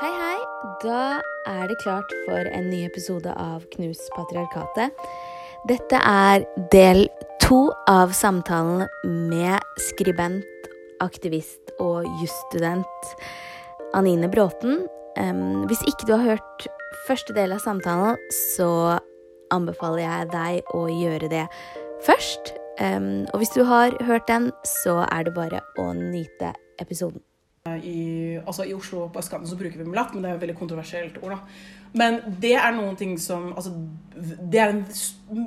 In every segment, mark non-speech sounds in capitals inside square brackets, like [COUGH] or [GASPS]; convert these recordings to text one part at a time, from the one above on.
Hei, hei. Da er det klart for en ny episode av Knus patriarkatet. Dette er del to av samtalen med skribent, aktivist og jusstudent Anine Bråten. Hvis ikke du har hørt første del av samtalen, så anbefaler jeg deg å gjøre det først. Og hvis du har hørt den, så er det bare å nyte episoden. I, altså I Oslo på østkanten så bruker vi mulatt, men det er et veldig kontroversielt ord. da. Men det er noen ting som altså, Det er en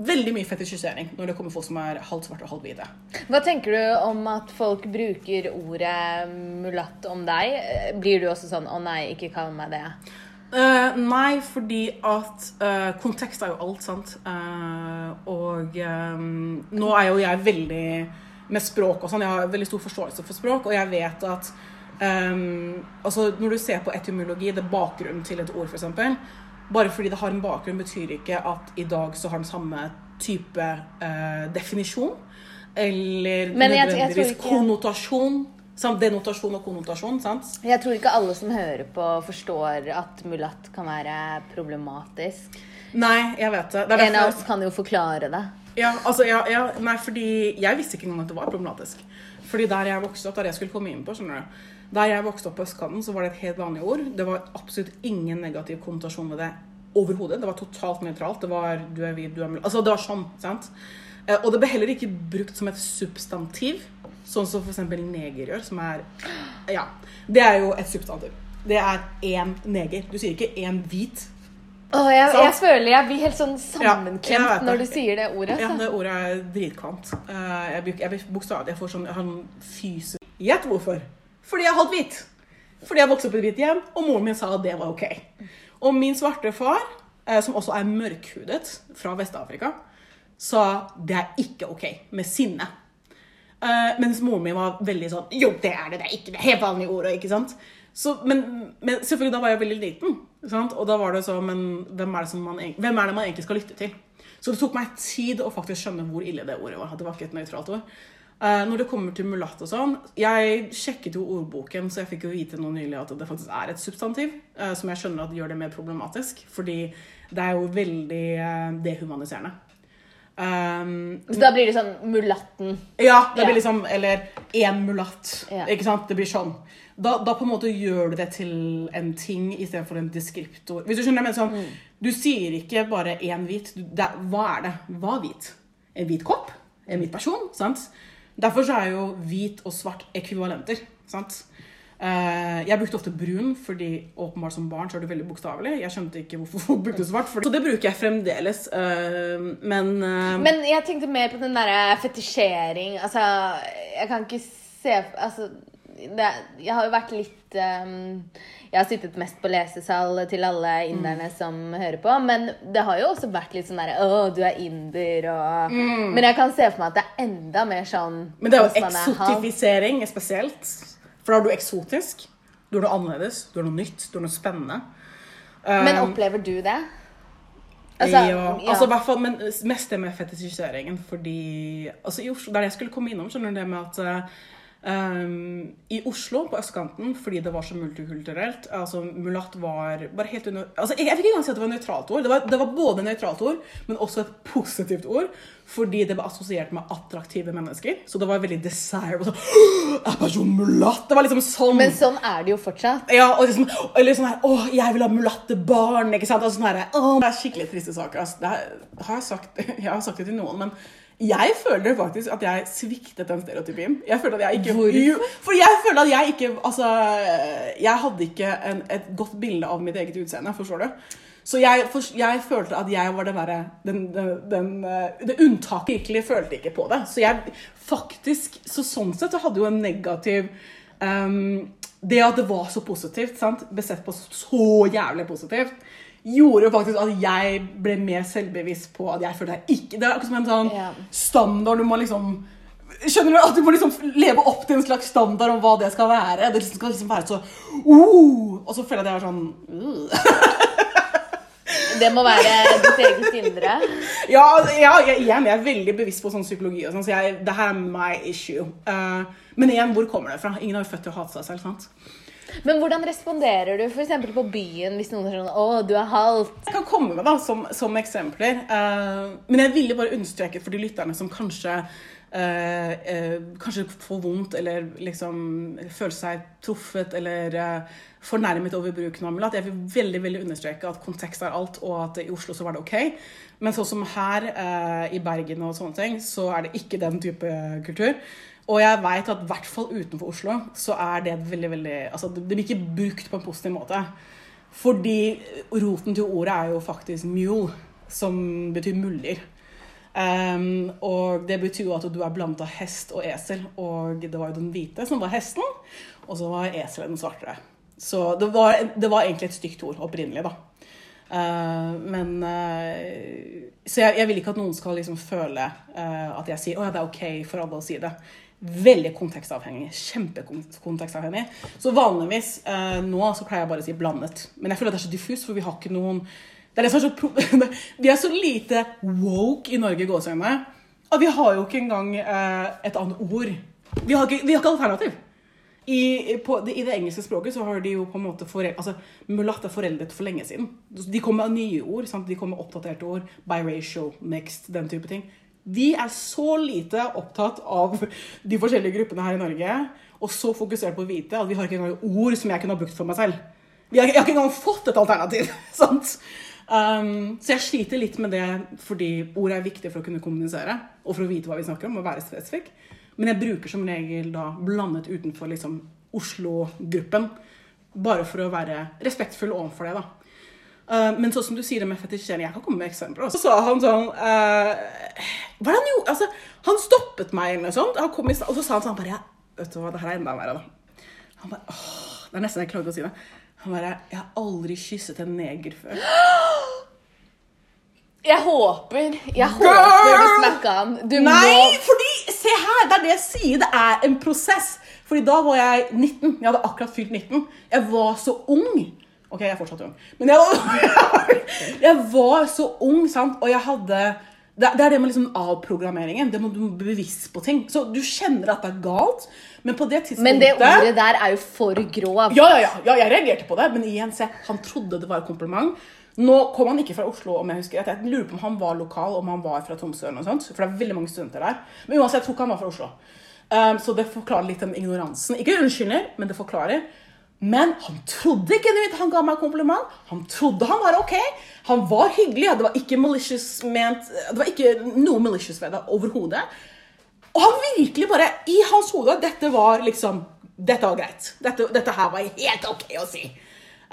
veldig mye fetisjisering når det kommer folk som er halvt svarte og halvt hvite. Hva tenker du om at folk bruker ordet mulatt om deg? Blir du også sånn 'å nei, ikke kall meg det'? Uh, nei, fordi at uh, kontekst er jo alt, sant. Uh, og um, nå er jo jeg veldig med språk og sånn. Jeg har veldig stor forståelse for språk, og jeg vet at eh, altså Når du ser på etymologi, det er bakgrunnen til et ord, f.eks. Bare fordi det har en bakgrunn, betyr ikke at i dag så har den samme type uh, definisjon. Eller Men nødvendigvis ikke- konnotasjon. Samt denotasjon og konnotasjon. sant? Jeg tror ikke alle som hører på, forstår at mulatt kan være problematisk. Nei, jeg vet det. det En av oss kan jo forklare det. Ja, altså, ja, ja, nei, fordi jeg visste ikke engang at det var problematisk. Fordi der jeg vokste opp, der jeg skulle komme inn på, skjønner du. Der jeg vokste opp på østkanten, så var det et helt vanlig ord. Det var absolutt ingen negativ konnotasjon med det overhodet. Det var totalt nøytralt. Det var du er hvit, du er mul- Altså, det var sånn, sant. Eh, Og det ble heller ikke brukt som et substantiv, sånn som f.eks. neger gjør, som er Ja. Det er jo et substantiv. Det er én neger. Du sier ikke én hvit. Åh, jeg, jeg føler jeg blir helt sånn sammenklemt ja, når du sier det ordet. Ja, det ordet er dritkvant. Jeg, jeg blir, jeg Jeg får sånn jeg har en fysisk Gjett hvorfor. Fordi jeg er halvt hvit. Fordi jeg vokste opp i et hvitt hjem, og moren min sa at det var ok. Og min svarte far, eh, som også er mørkhudet fra Vest-Afrika, sa det er ikke ok med sinne. Eh, mens moren min var veldig sånn Jo, det er det, det er ikke det er helt vanlige ord. Ikke sant? Så, men, men selvfølgelig, da var jeg veldig liten. Og da var det sånn Men hvem er, det man, hvem er det man egentlig skal lytte til? Så det tok meg tid å faktisk skjønne hvor ille det ordet var. Det var ikke et nøytralt ord. Eh, når det kommer til mulatt og sånn Jeg sjekket jo ordboken, så jeg fikk jo vite nå nylig at det faktisk er et substantiv. eh, som jeg skjønner at gjør det mer problematisk. Fordi det er jo veldig eh, dehumaniserende. Um, Så da blir det sånn mulatten. ja, det blir liksom Eller én mulatt. Ja. Ikke sant? Det blir sånn. Da, da på en måte gjør du det til en ting istedenfor en deskriptor. Hvis Du skjønner, mener sånn, du sier ikke bare én hvit. Du, det, hva er det? Hva er hvit? En hvit kopp? En hvit person? sant? Derfor så er jo hvit og svart ekvivalenter. sant? Eh, jeg brukte ofte brun, fordi åpenbart som barn så er det veldig bokstavelig. Jeg skjønte ikke hvorfor folk brukte svart, så det bruker jeg fremdeles. eh, men eh, Men jeg tenkte mer på den derre fetisjering. Altså, jeg kan ikke se Altså, det, jeg har jo vært litt um, Jeg har sittet mest på lesesal til alle inderne som hører på. Men det har jo også vært litt sånn derre Å, du er inder, og Men jeg kan se for meg at det er enda mer sånn Men det er jo eksotifisering er spesielt. For da er du eksotisk. Du er noe annerledes, du er noe nytt, du er noe spennende. Men Um, opplever du det? Altså, ja. altså hvert fall, men mest det med fetisjiseringen. Fordi altså i Oslo, Der jeg skulle komme innom, skjønner du det med at eh, um, I Oslo, på østkanten, fordi det var så multikulturelt altså Mulatt var bare helt under altså Jeg, jeg vil ikke engang si at det var et nøytralt ord. Det var, det var både et nøytralt ord, men også et positivt ord. Fordi det ble assosiert med attraktive mennesker. Så det var veldig desirable. Sånn, er personen mulatt? Det var liksom sånn. Men sånn er det jo fortsatt. Ja, og liksom, eller sånn her Å, jeg vil ha mulatte barn. Ikke sant? Altså, sånn her, å, det er skikkelig triste saker. Altså, Det er, har jeg, sagt, jeg har sagt det til noen, men jeg føler faktisk at jeg sviktet den stereotypien. Jeg føler at jeg ikke Jo, For jeg føler at jeg ikke Altså, jeg hadde ikke en, et godt bilde av mitt eget utseende. Forstår du? Så jeg, for, jeg følte at jeg var den derre eh, Det unntaket virkelig følte ikke på det. Så jeg faktisk Så sånn sett så hadde jo en negativ um, Det at det var så positivt, sant? besett på så jævlig positivt, gjorde jo faktisk at jeg ble mer selvbevisst på at jeg følte jeg ikke Det er akkurat som en sånn standard du må liksom Skjønner du? At du må liksom leve opp til en slags standard om hva det skal være. Det skal liksom være så uh, Og så føler jeg at jeg er sånn uh. Det må være ditt eget indre. Ja, ja jeg, igjen, jeg er veldig bevisst på sånn psykologi. og sånn, så jeg, det her er my issue. Uh, men igjen, hvor kommer det fra? Ingen har jo født til å hate seg selv. sant? Men hvordan responderer du f.eks. på byen hvis noen er sånn 'Å, du er halvt'? Jeg kan komme med da, som, som eksempler. Uh, men jeg ville bare understreke for de lytterne som kanskje uh, uh, kanskje får vondt eller liksom føler seg truffet eller fornærmet over bruken av amulet. Jeg vil veldig veldig understreke at kontekst er alt, og at i Oslo så var det ok. Men sånn som her i Bergen og sånne ting, så er det ikke den type kultur. Og jeg veit at i hvert fall utenfor Oslo så er det veldig, veldig Altså det blir ikke brukt på en positiv måte. Fordi roten til ordet er jo faktisk mule, som betyr muller. Um, og det betyr jo at du er blandet av hest og esel, og det var jo den hvite som var hesten, og så var eselet den svarte. Så det var, det var egentlig et stygt ord opprinnelig, da. Uh, men uh, Så jeg, jeg, vil ikke at noen skal liksom føle uh, at jeg sier å ja, det er ok for alle å si det. Veldig kontekstavhengig. Kjempekontekstavhengig. Så vanligvis nå så pleier jeg bare å si blandet. Men jeg føler at det er så diffus, for vi har ikke noen det er det som er så [LAUGHS] Vi er så lite woke i Norge, gåseøynene, at vi har jo ikke engang et annet ord. Vi har ikke, vi har ikke alternativ. I, på, I, det engelske språket så har de jo på en måte foreldre... altså, Mulatt er foreldet for lenge siden. De kommer med nye ord. Sant? De kommer med oppdaterte ord. Biracial, next, den type ting. Vi er så lite opptatt av de forskjellige gruppene her i Norge, og så fokusert på å vite at vi har ikke engang ord som jeg kunne ha brukt for meg selv. Jeg har ikke engang fått et alternativ. [LAUGHS] sant? Um, så jeg sliter litt med det fordi ord er viktig for å kunne kommunisere, og for å vite hva vi snakker om, og være spesifikk. Men jeg bruker som regel da blandet utenfor liksom Oslo-gruppen. Bare for å være respektfull overfor det, da. Uh, men sånn som du sier det med fetisjering, jeg kan komme med eksempler. Så sa han sånn uh, han gjorde? Altså, han stoppet meg eller noe sånt, i, og så sa han sånn bare ja, Vet du hva, det her er enda verre, da. Han bare åh, Det er nesten jeg klarer å si det. Han bare Jeg har aldri kysset en neger før. [GASPS] Jeg håper Jeg håper du smacka han. Du Nei, må... fordi Se her! Det er det jeg sier. Det er en prosess. Fordi da var jeg 19. Jeg hadde akkurat fylt 19. Jeg var så ung. OK, jeg er fortsatt ung. Men jeg var, [LAUGHS] jeg var så ung, sant? og jeg hadde det, er det med liksom avprogrammeringen. Det må Du bli bevisst på ting. Så du kjenner at det er galt, men på det tidspunktet Men det ordet der er jo for grov. Ja, ja, ja, jeg reagerte på det, men igjen, se, han trodde det var et kompliment. Nå kom han ikke fra Oslo, om jeg husker rett. Jeg lurer på om han var lokal, om han var fra Tromsø. eller noe sånt, For det er veldig mange studenter der. Men uansett, jeg tror ikke han var fra Oslo. Um, så det forklarer litt den ignoransen. Ikke unnskylder, men det forklarer. Men han trodde ikke det. Han ga meg kompliment. Han trodde han var ok. Han var hyggelig. Det var ikke malicious ment Det var ikke noe malicious ved det overhodet. Og han virkelig bare I hans hode Dette var liksom Dette var greit. Dette, dette her var helt ok å si.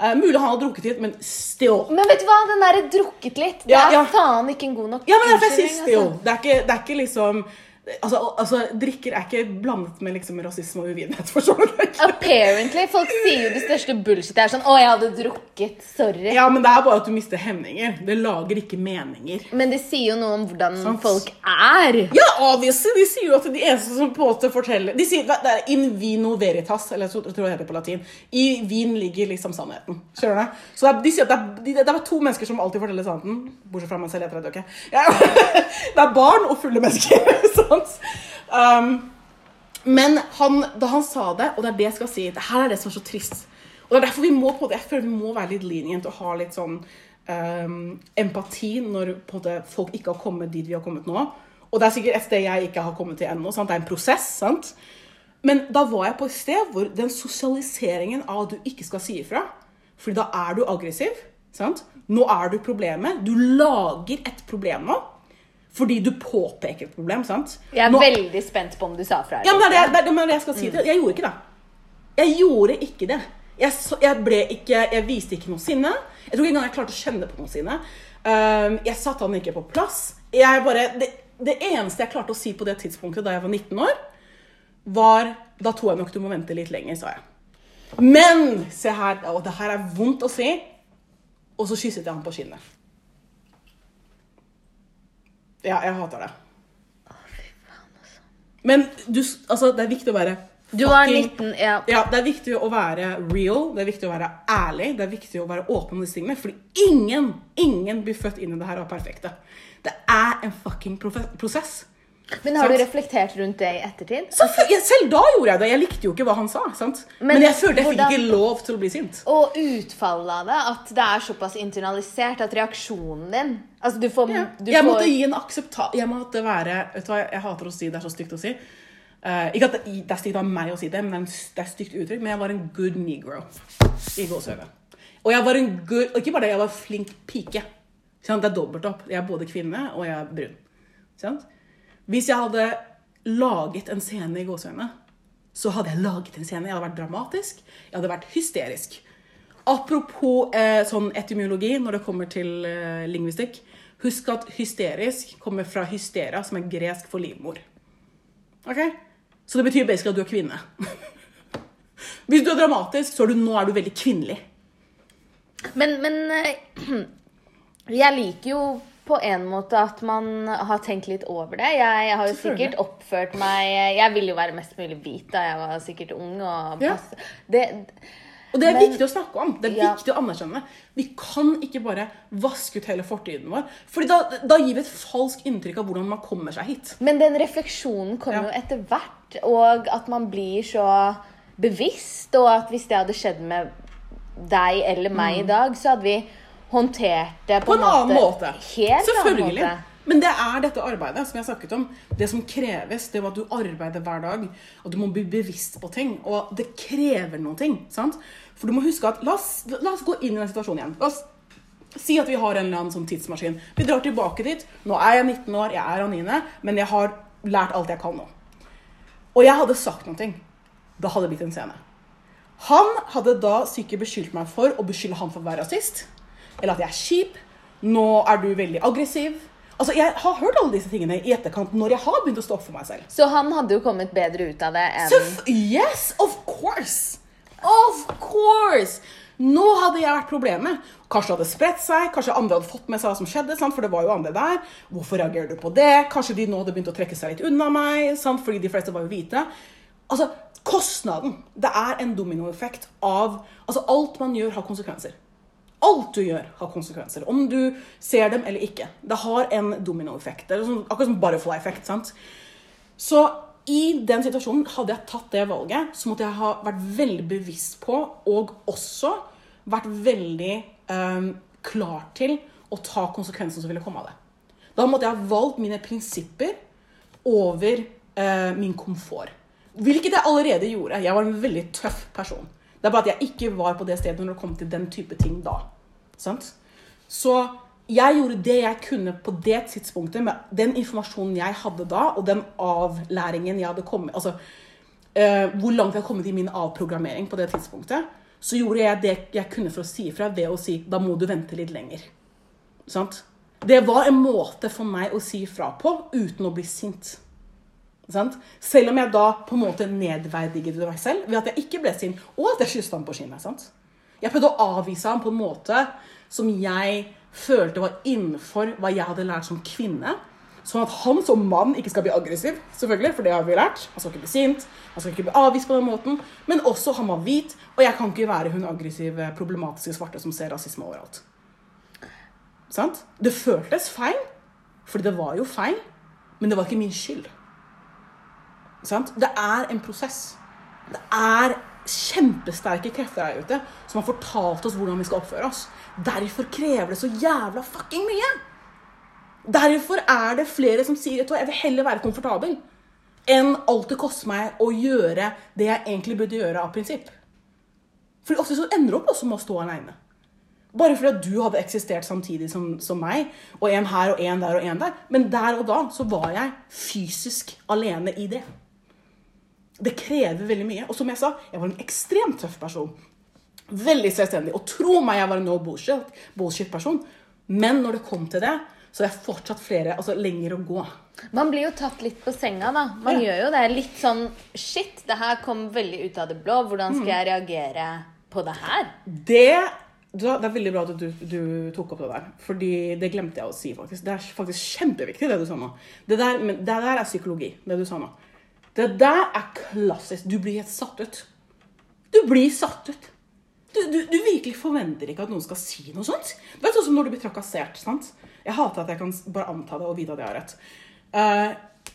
Uh, mulig han har drukket litt, men still. Men vet du hva? Den derre drukket litt, det ja, er ja. faen ikke en god nok Ja, men derfor jeg sier still. Altså. Det, er ikke, det er ikke liksom Altså, altså, Drikker er ikke blandet med liksom, rasisme og uvitenhet. Apparently. Folk sier jo det største bullshit. Det er sånn 'Å, jeg hadde drukket. Sorry'. Ja, men det er bare at du mister hemninger. Det lager ikke meninger. Men det sier jo noe om hvordan Sant? folk er. Ja, obviously. De sier jo at de eneste som på en måte forteller De sier det er in vino veritas, eller jeg tror det heter på latin. I vin ligger liksom sannheten. Skjønner du? Så er, de sier at det er, det er, to mennesker som alltid forteller sannheten. Bortsett fra meg selv. Jeg tror det, okay? ja. [LAUGHS] det er barn og fulle mennesker. Sant? Um, men han, da han sa det, og det er det jeg skal si det her er det som er så trist. Og det er derfor vi må på det, jeg føler vi må være litt lenient og ha litt sånn um, empati når det, folk ikke har kommet dit vi har kommet nå. Og det er sikkert et sted jeg ikke har kommet til ennå. Det er en prosess. sant? Men da var jeg på et sted hvor den sosialiseringen av at du ikke skal si ifra fordi da er du aggressiv. sant? Nå er du problemet. Du lager et problem nå. Fordi du påpeker et problem. sant? Jeg er Nå, veldig spent på om du sa fra. Ja, men det er det, det, jeg skal si. Mm. Jeg gjorde ikke det. Jeg gjorde ikke det. Jeg, jeg, ble ikke, jeg viste ikke noe sinne. Jeg tror ikke engang jeg klarte å kjenne på noe sinne. Um, jeg satte han ikke på plass. Bare, det, det, eneste jeg klarte å si på det tidspunktet da jeg var 19 år, var Da tror jeg nok du må vente litt lenger, sa jeg. Men se her, og det her er vondt å si, og så kysset jeg han på kinnet. Ja, jeg hater det. Å, fy faen, altså. Men du, altså, det er viktig å være Du var 19, ja. ja. Det er viktig å være real, det er viktig å være ærlig, det er viktig å være åpen om disse tingene. Fordi ingen, ingen blir født inn i det her og er perfekte. Det er en fucking prosess. Men har du reflektert rundt det i ettertid? Så selv da gjorde jeg det. Jeg likte jo ikke hva han sa. sant? Men, Men jeg følte jeg fikk hvordan- ikke lov til å bli sint. Og utfallet av det, at det er såpass internalisert at reaksjonen din Altså, du får, Ja. du Jeg får måtte gi en aksepta... Jeg måtte være Vet du hva, jeg hater å si det, er så stygt å si. Uh, ikke at det, det er stygt av meg å si det, men det er stygt uttrykk. Men jeg var en good negro i gåsehøyde. Og jeg var en good ikke bare det, jeg var flink pike. Sånn, Det er dobbelt opp. Jeg er både kvinne og jeg er brun. Sant? Hvis jeg hadde laget en scene i gåsehøyne, så hadde jeg laget en scene. Jeg hadde vært dramatisk. Jeg hadde vært hysterisk. Apropos eh, sånn etymologi når det kommer til eh, lingvistikk. Husk at hysterisk kommer fra hysteria, som er gresk for livmor. Ok? Så det betyr basically at du er kvinne. [LAUGHS] Hvis du er dramatisk, så er du, nå er du veldig kvinnelig. Men, men eh, [CLEARS THROAT] jeg liker jo på en måte at man har tenkt litt over det. Jeg har jo sikkert oppført meg Jeg ville jo være mest mulig hvit da jeg var sikkert ung. Og Ja. Det, Og det er Men- viktig å snakke om. Det er Ja. viktig å anerkjenne. Vi kan ikke bare vaske ut hele fortiden vår. Fordi da, da gir vi et falskt inntrykk av hvordan man kommer seg hit. men den refleksjonen kommer Ja. jo etter hvert, og at man blir så bevisst. Og at hvis det hadde skjedd med deg eller meg i dag, så hadde vi håndtert det på. På en annen måte. Helt Selvfølgelig. annen måte. Men det er dette arbeidet som jeg snakket om. Det som kreves, det er at du arbeider hver dag. Og du må bli bevisst på ting. Og det krever noen ting. sant? For du må huske at La oss, la oss gå inn i den situasjonen igjen. La oss si at vi har en eller annen sånn tidsmaskin. Vi drar tilbake dit. Nå er jeg 19 år, jeg er Anine, men jeg har lært alt jeg kan nå. Og jeg hadde sagt noe. Da hadde det blitt en scene. Han hadde da sikkert beskyldt meg for å beskylde han for å være rasist. Eller at jeg er kjip. Nå er du veldig aggressiv. Altså, Jeg har hørt alle disse tingene i etterkant når jeg har begynt å stå opp for meg selv. Så han hadde jo kommet bedre ut av det enn Sef yes, of course! Of course! Nå hadde jeg vært problemet. Kanskje det hadde spredt seg, kanskje andre hadde fått med seg hva som skjedde. Sant? For det var jo andre der. Hvorfor reagerer du på det? Kanskje de nå hadde begynt å trekke seg litt unna meg, sant? fordi de fleste var jo hvite. Altså, kostnaden. Det er en dominoeffekt av Altså, alt man gjør, har konsekvenser. Alt du gjør, har konsekvenser. Om du ser dem eller ikke. Det har en dominoeffekt. Sånn, akkurat som butterfly-effekt. sant? Så i den situasjonen, hadde jeg tatt det valget, så måtte jeg ha vært veldig bevisst på, og også vært veldig eh, klar til å ta konsekvensen som ville komme av det. Da måtte jeg ha valgt mine prinsipper over eh, min komfort. Hvilket jeg allerede gjorde. Jeg var en veldig tøff person. Det er bare at jeg ikke var på det stedet når det kom til den type ting da. Sant? Så jeg gjorde det jeg kunne på det tidspunktet med den informasjonen jeg hadde da, og den avlæringen jeg hadde kommet Altså eh, hvor langt jeg hadde kommet i min avprogrammering på det tidspunktet. Så gjorde jeg det jeg kunne for å si ifra ved å si da må du vente litt lenger. Sant? Det var en måte for meg å si ifra på uten å bli sint. Sant? Selv om jeg da på en måte nedverdiget meg selv ved at jeg ikke ble sint, og at jeg kysset ham på kinnet. Sant? Jeg prøvde å avvise ham på en måte som jeg følte var innenfor hva jeg hadde lært som kvinne. Sånn at han som mann ikke skal bli aggressiv, selvfølgelig, for det har vi lært. Han skal ikke bli sint, han skal ikke bli avvist på den måten. Men også han var hvit, og jeg kan ikke være hun aggressive, problematiske svarte som ser rasisme overalt. Sant? Det føltes feil, for det var jo feil, men det var ikke min skyld. Sant? Det er en prosess. Det er kjempesterke krefter der ute som har fortalt oss hvordan vi skal oppføre oss. Derfor krever det så jævla fucking mye. Derfor er det flere som sier at jeg vil heller være komfortabel enn alt det koster meg å gjøre det jeg egentlig burde gjøre av prinsipp. For ofte så ender du opp også med å stå aleine. Bare fordi at du hadde eksistert samtidig som, som meg, og en her og en der og en der. Men der og da så var jeg fysisk alene i det. Det krever veldig mye. Og som jeg sa, jeg var en ekstremt tøff person. Veldig selvstendig. Og tro meg, jeg var en no bullshit, bullshit-person. Men når det kom til det, så er jeg fortsatt flere, altså lenger å gå. Man blir jo tatt litt på senga, da. Man Ja. gjør jo det. Litt sånn Shit, det her kom veldig ut av det blå. Hvordan Mm. skal jeg reagere på det her? Det, det er veldig bra at du, du tok opp det der. Fordi det glemte jeg å si, faktisk. Det er faktisk kjempeviktig, det du sa nå. Det der, det der er psykologi, det du sa nå. Det der er klassisk. Du blir helt satt ut. Du blir satt ut. Du, du, du virkelig forventer ikke at noen skal si noe sånt. Det er sånn som når du blir trakassert. sant? Jeg hater at jeg kan bare anta det og vite at jeg har rett. Uh,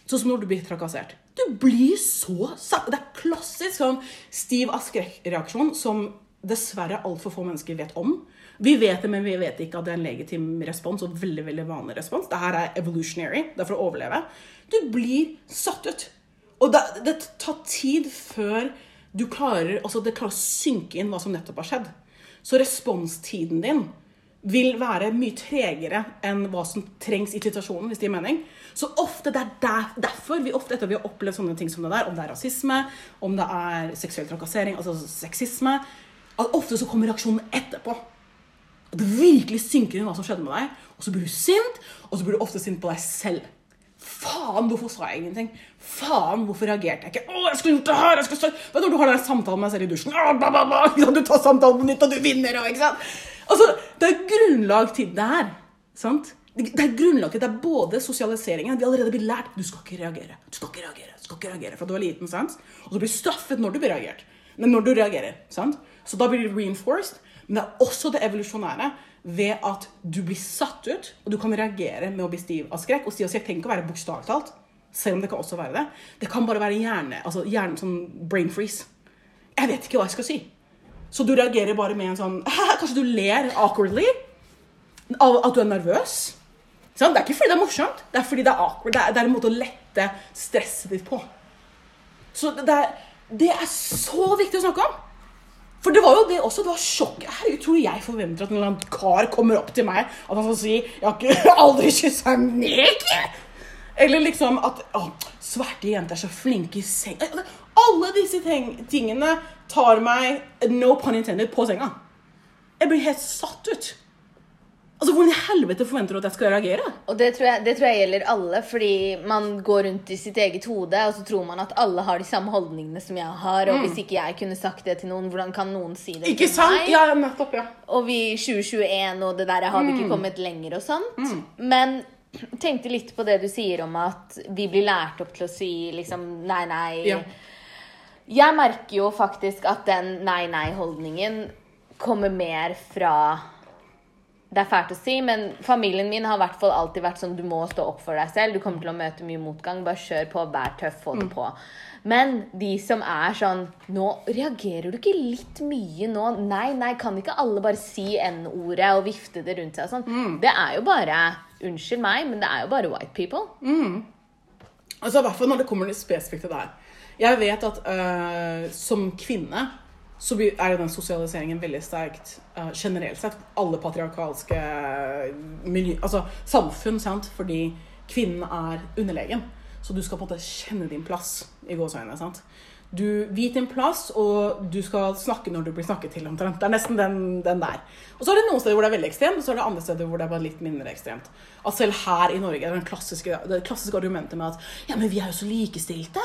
Sånn som når du blir trakassert. Du blir så satt Det er klassisk sånn stiv av skrekkreaksjon som dessverre altfor få mennesker vet om. Vi vet det, men vi vet ikke at det er en legitim respons og veldig veldig vanlig respons. Dette er evolutionary. Det er for å overleve. Du blir satt ut. Og det, det tar tid før du klarer, altså det klarer å synke inn hva som nettopp har skjedd. Så responstiden din vil være mye tregere enn hva som trengs i situasjonen. hvis det gir mening. Så ofte det er der, derfor vi ofte etter vi har opplevd sånne ting som det der, om det er rasisme, om det er seksuell trakassering, altså sexisme, at ofte så kommer reaksjonen etterpå. At det virkelig synker inn hva som skjedde med deg. Og så blir du sint, og så blir du ofte sint på deg selv. Faen, hvorfor sa jeg ingenting? Faen, hvorfor reagerte jeg ikke? Å, jeg skulle gjort det her! jeg skulle... Du, Når du har den samtalen med deg selv i dusjen Å, ba, bla, bla. Du tar samtalen på nytt, og du vinner. Og, ikke sant? Altså, Det er grunnlag til det her. sant? Det er grunnlag til det er både sosialiseringen Vi allerede blitt lært du skal ikke reagere. Du skal ikke reagere, du skal ikke reagere fra du er liten. sant? Og så blir straffet når du blir reagert. Men når du reagerer. sant? Så da blir det reinforced. Men det er også det evolusjonære ved at du blir satt ut, og du kan reagere med å bli stiv av skrekk. Og stiv av skrekk trenger ikke å være bokstavelig talt, selv om det kan også være det. Det kan bare være hjerne, altså hjerne, sånn brain freeze. Jeg vet ikke hva jeg skal si. Så du reagerer bare med en sånn [LAUGHS] Kanskje du ler awkwardly av at du er nervøs. Det er ikke fordi det er morsomt, det er fordi det er awkward. Det er, det er en måte å lette stresset ditt på. Så det er, det er så viktig å snakke om. For det var jo det også. Det var sjokk. Herregud, tror jeg forventer at en eller annen kar kommer opp til meg at han skal si 'Jeg har ikke [LAUGHS] aldri kyssa en neger'. Eller liksom at å, svarte jenter er så flinke i seng. Alle disse tingene tar meg, no pun intended, på senga. Jeg blir helt satt ut. Altså, Hvordan i helvete forventer du at jeg skal reagere? Og det tror, jeg, det tror, jeg, gjelder alle, fordi man går rundt i sitt eget hode, og så tror man at alle har de samme holdningene som jeg har. Og mm. hvis ikke jeg kunne sagt det til noen, hvordan kan noen si det ikke til sant? meg? Ja, nettopp, ja. Og vi 2021 og det der har vi ikke mm. kommet lenger og sånt. Mm. Men tenkte litt på det du sier om at vi blir lært opp til å si liksom nei, nei. Ja. Jeg merker jo faktisk at den nei-nei-holdningen kommer mer fra det er fælt å si, men familien min har i hvert fall alltid vært sånn du må stå opp for deg selv. Du kommer til å møte mye motgang. Bare kjør på, vær tøff, få det mm. på. Men de som er sånn Nå reagerer du ikke litt mye nå? Nei, nei, kan ikke alle bare si N-ordet og vifte det rundt seg sånn? Mm. Det er jo bare Unnskyld meg, men det er jo bare white people. Mm. Altså, I hvert fall når det kommer litt spesifikt til her. Jeg vet at øh, som kvinne så er jo den sosialiseringen veldig sterkt uh, generelt sett. Alle patriarkalske miljø, altså samfunn, sant? fordi kvinnen er underlegen. Så du skal på en måte kjenne din plass i gåseøynene. Du vet din plass, og du skal snakke når du blir snakket til. omtrent. Det er nesten den, den, der. Og så er det noen steder hvor det er veldig ekstremt, og så er det andre steder hvor det er bare litt mindre ekstremt. At selv her i Norge er det klassiske, det klassiske argumentet med at ja, men vi er jo så likestilte.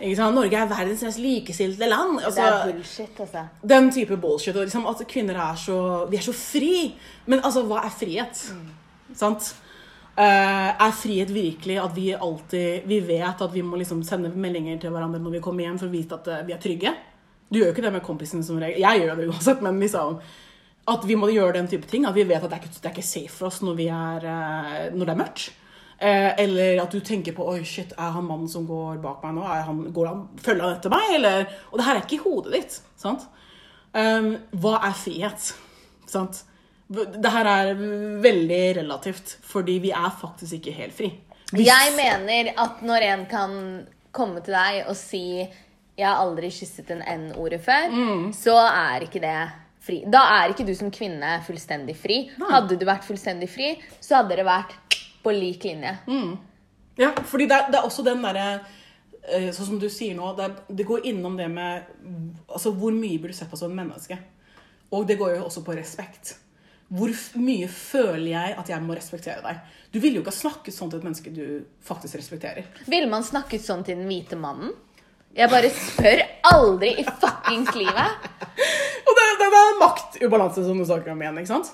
Norge er verdens mest likestilte land. Altså, det er bullshit, altså. Den type bullshit. Og liksom, at kvinner er så Vi er så fri. Men altså, hva er frihet? Mm. Sant? Uh, er frihet virkelig at vi alltid Vi vet at vi må liksom sende meldinger til hverandre når vi kommer hjem for å vite at uh, vi er trygge? Du gjør jo ikke det med kompisene som regel. Jeg gjør det uansett, men liksom At vi må gjøre den type ting. At vi vet at det er ikke, det er ikke safe for oss når, er, uh, når det er mørkt. Eh, eller at du tenker på Oi, shit, er han mannen som går bak meg nå, han, går han, følger han etter meg? Eller, og det her er ikke i hodet ditt. sant? Um, hva er frihet? Sant? Det her er veldig relativt, fordi vi er faktisk ikke helt fri. Hvis... Jeg mener at når en kan komme til deg og si 'jeg har aldri kysset en N-ordet før', mm. så er ikke det fri. Da er ikke du som kvinne fullstendig fri. Nei. Hadde du vært fullstendig fri, så hadde det vært på lik linje. Mm. Ja, fordi det er, det er, også den derre eh, Sånn som du sier nå, det, det, går innom det med altså Hvor mye blir du sett på som en menneske? Og det går jo også på respekt. Hvor mye føler jeg at jeg må respektere deg? Du ville jo ikke ha snakket sånn til et menneske du faktisk respekterer. Ville man snakket sånn til den hvite mannen? Jeg bare spør aldri i fuckings livet. [LAUGHS] og det, det, det er maktubalanse som du snakker om igjen, ikke sant?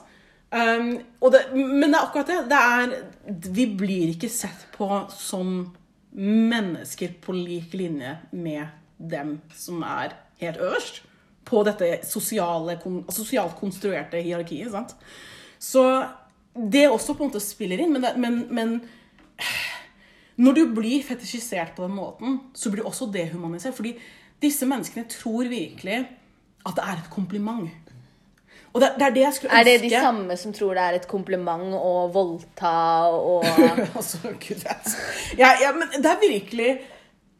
Um, det, men det er akkurat det. det er, vi blir ikke sett på som mennesker på lik linje med dem som er helt øverst på dette sosiale, sosialt konstruerte hierarkiet. Sant? Så det også på en måte spiller inn, men, det, men, men Når du blir fetisjisert på den måten, så blir du også dehumanisert. Fordi disse menneskene tror virkelig at det er et kompliment. Og det, det er det jeg skulle Er det de samme som tror det er et kompliment å voldta og [LAUGHS] altså, gud vet. Ja, ja, men det er virkelig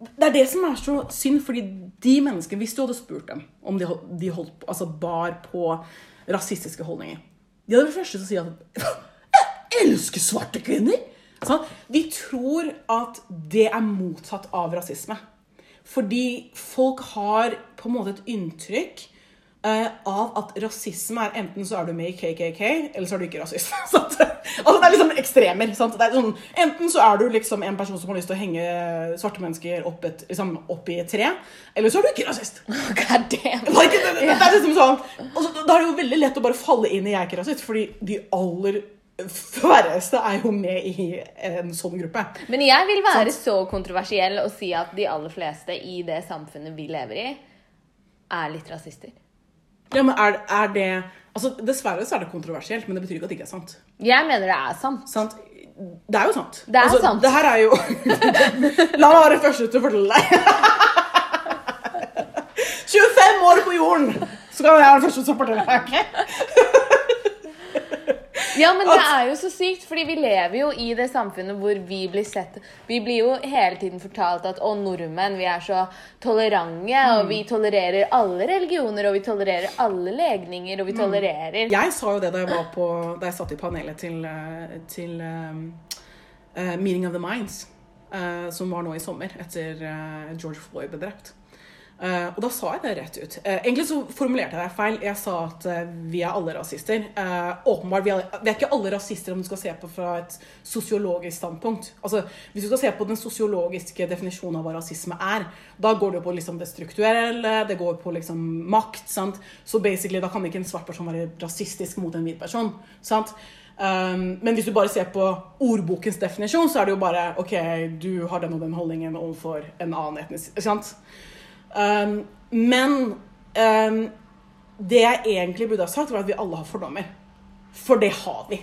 Det er det som er så synd, fordi de menneskene Hvis du hadde spurt dem om de, de holdt, altså bar på rasistiske holdninger De hadde det første til å si at Jeg elsker svarte kvinner! Sånn, de tror at det er motsatt av rasisme. Fordi folk har på en måte et inntrykk av at rasisme er enten så er du med i KKK, eller så er du ikke rasist. [LAUGHS] Altså Det er liksom ekstremer. Sant? Det er sånn, enten så er du liksom en person som har lyst til å henge svarte mennesker opp, et, liksom, opp i et tre, eller så er du ikke rasist. [LAUGHS] God damn. Like, det, det, det er liksom sånn og Da er det jo veldig lett å bare falle inn i 'jeg er ikke rasist', fordi de aller færreste er jo med i en sånn gruppe. Men jeg vil være så kontroversiell og si at de aller fleste i det samfunnet vi lever i, er litt rasister. Ja, men er, er det Altså, Dessverre så er det kontroversielt, men det betyr ikke at det ikke er sant. Jeg mener det er sant. sant? Det er jo sant. Det er altså, sant. Det her er jo [LAUGHS] La meg være første til å fortelle deg. [LAUGHS] 25 år på jorden, så kan jeg være den første til å fortelle deg. Ja, men det er jo så sykt, fordi vi lever jo i det samfunnet hvor vi blir sett. Vi blir jo hele tiden fortalt at å, nordmenn, vi er så tolerante, og vi tolererer alle religioner, og vi tolererer alle legninger, og vi tolererer. Jeg sa jo det da jeg, var på, da jeg satt i panelet til, eh, til um, uh, Meeting of the Minds, uh, som var nå i sommer, etter uh, George Floyd ble drept. Eh, og da sa jeg det rett ut. Uh, egentlig så formulerte jeg det feil. Jeg sa at uh, vi er alle rasister. Åpenbart, vi er, vi er ikke alle rasister om du skal se på fra et sosiologisk standpunkt. Altså, Hvis du skal se på den sosiologiske definisjonen av hva rasisme er, da går det jo på liksom det strukturelle, det går på liksom makt. sant? Så basically, da kan ikke en svart person være rasistisk mot en hvit person. sant? Um, men hvis du bare ser på ordbokens definisjon, så er det jo bare OK, du har den og den holdningen overfor en annen etnisk sant? Um, men um, det jeg egentlig burde ha sagt, var at vi alle har fordommer. For det har vi.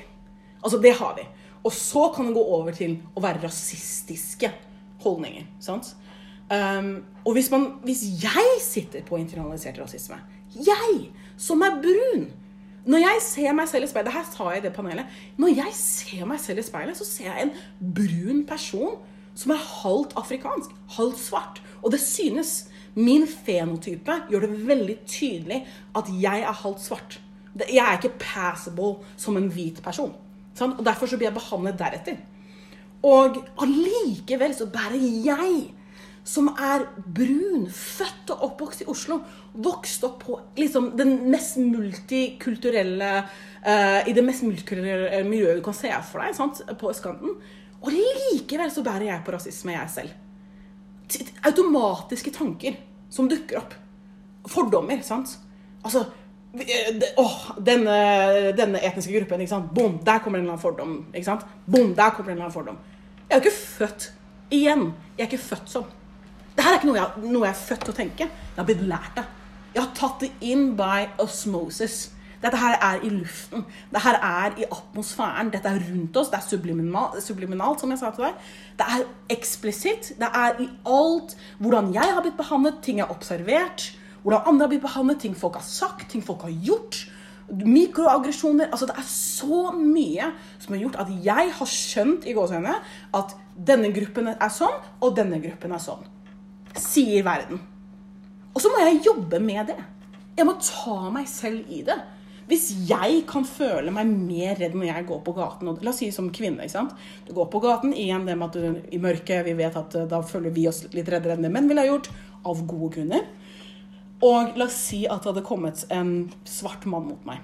Altså, det har vi. Og så kan det gå over til å være rasistiske holdninger. sant? Um, og hvis, man, hvis jeg sitter på internalisert rasisme, jeg som er brun Når jeg ser meg selv i speilet, her sa jeg det panelet, når jeg ser meg selv i speilet, så ser jeg en brun person som er halvt afrikansk, halvt svart. Og det synes. Min fenotype gjør det veldig tydelig at jeg er halvt svart. Jeg er ikke passable som en hvit person. sant? Og Derfor så blir jeg behandlet deretter. Og allikevel så bærer jeg, som er brun, født og oppvokst i Oslo, vokst opp på liksom den mest multikulturelle uh, I det mest multikulturelle miljøet du kan se for deg, sant? på østkanten. Og likevel så bærer jeg på rasisme, jeg selv. Automatiske tanker som dukker opp. Fordommer, sant? Altså eh, åh, denne, denne etniske gruppen, ikke sant? Bom, der kommer en eller annen fordom. ikke sant? Bom, der kommer en eller annen fordom. Jeg er jo ikke født igjen. Jeg er ikke født sånn. Det her er ikke noe jeg, noe jeg er født til å tenke. Jeg har blitt lært det. Jeg har tatt det inn by osmosis. Dette her er i luften. Dette her er i atmosfæren. Dette er rundt oss. Det er subliminal, subliminalt, som jeg sa til deg. Det er eksplisitt. Det er i alt hvordan jeg har blitt behandlet, ting jeg har observert, hvordan andre har blitt behandlet, ting folk har sagt, ting folk har gjort. Mikroaggresjoner. Altså, det er så mye som har gjort at jeg har skjønt i gåsehudene at denne gruppen er sånn, og denne gruppen er sånn. Sier verden. Og så må jeg jobbe med det. Jeg må ta meg selv i det. Hvis jeg kan føle meg mer redd når jeg går på gaten og, La oss si som kvinne. ikke sant? Du går på gaten, igjen det med at du, i mørket Vi vet at eh, da føler vi oss litt reddere enn det menn ville ha gjort. Av gode grunner. Og la oss si at det hadde kommet en svart mann mot meg.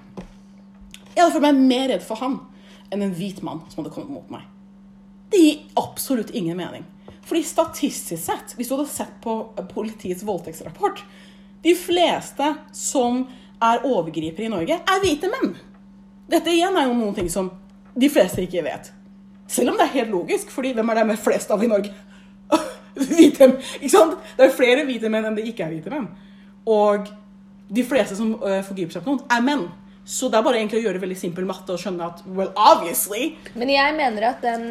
Jeg hadde følt meg mer redd for han enn en hvit mann som hadde kommet mot meg. Det gir absolutt ingen mening. Fordi statistisk sett, hvis du hadde sett på politiets voldtektsrapport De fleste som er overgripere i Norge, er hvite menn. Dette igjen er jo noen ting som de fleste ikke vet. Selv om det er helt logisk, fordi hvem er det med flest av i Norge? [LAUGHS] hvite, ikke sant? Det er flere hvite menn enn det ikke er hvite menn. Og de fleste som uh, forgriper seg på noen, er menn. Så det er bare egentlig å gjøre veldig simpel matte og skjønne at well, obviously Men jeg mener at den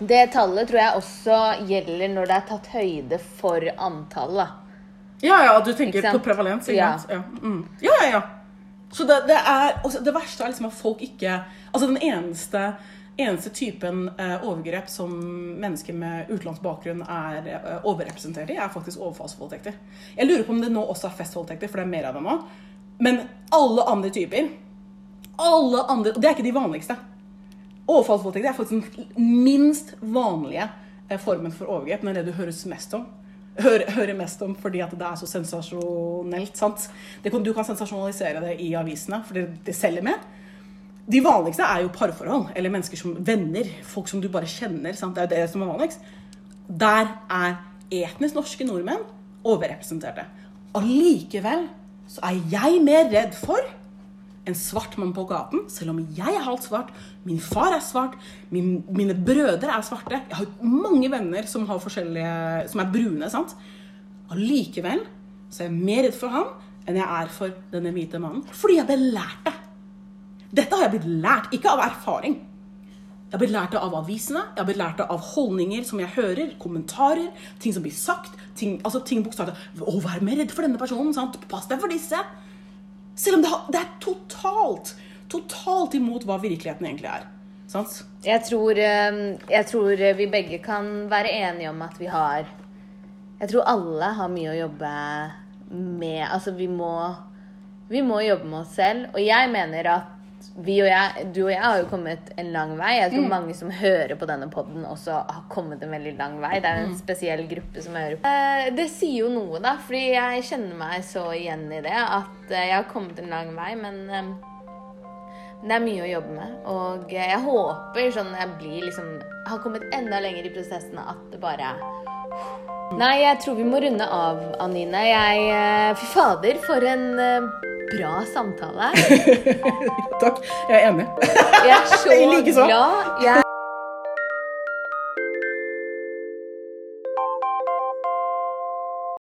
Det tallet tror jeg også gjelder når det er tatt høyde for antall. Ja, ja, du tenker på prevalens, ikke Ja. sant? Ja. Mm. ja, ja, ja. Så det, det er også, Det verste er liksom at folk ikke Altså den eneste, eneste typen eh, overgrep som mennesker med utenlandsk bakgrunn er eh, overrepresentert i, er faktisk overfallsvoldtekter. Jeg lurer på om det nå også er festvoldtekter, for det er mer av det nå. Men alle andre typer Alle andre Og det er ikke de vanligste. Overfallsvoldtekter er faktisk den minst vanlige eh, formen for overgrep, men det det du høres mest om. Hører, hører mest om fordi at det er så sensasjonelt. sant? Kan, du kan sensasjonalisere det i avisene, for det, det selger med. De vanligste er jo parforhold, eller mennesker som venner. Folk som du bare kjenner. sant? Det er det som er vanligst. Der er etnisk norske nordmenn overrepresenterte. Allikevel så er jeg mer redd for en svart mann på gaten, selv om jeg er halvt svart, min far er svart, min, mine brødre er svarte. Jeg har mange venner som, har som er brune. sant? Allikevel så er jeg mer redd for ham enn jeg er for denne hvite mannen. Fordi jeg ble lært det. Dette har jeg blitt lært, ikke av erfaring. Jeg har blitt lært det av avisene, jeg har blitt lært det av holdninger som jeg hører, kommentarer, ting som blir sagt. ting, altså ting bokstavelig Å, vær mer redd for denne personen. sant? Pass deg for disse. Selv om det, har, det er totalt, totalt imot hva virkeligheten egentlig er. Sant? Jeg tror, eh, jeg tror vi begge kan være enige om at vi har Jeg tror alle har mye å jobbe med. Altså, vi må, vi må jobbe med oss selv. Og jeg mener at vi og jeg, du og jeg har jo kommet en lang vei. Jeg tror mange som hører på denne poden, også har kommet en veldig lang vei. Det er en spesiell gruppe som hører på. Eh, Det sier jo noe, da, fordi jeg kjenner meg så igjen i det. At eh, jeg har kommet en lang vei, men eh, det er mye å jobbe med. Og jeg håper sånn jeg blir liksom Har kommet enda lenger i prosessen at det bare Nei, jeg tror vi må runde av, Anine. Jeg Fy fader, for en bra samtale. [LAUGHS] Takk. Jeg er enig. Jeg er så [LAUGHS] glad. Jeg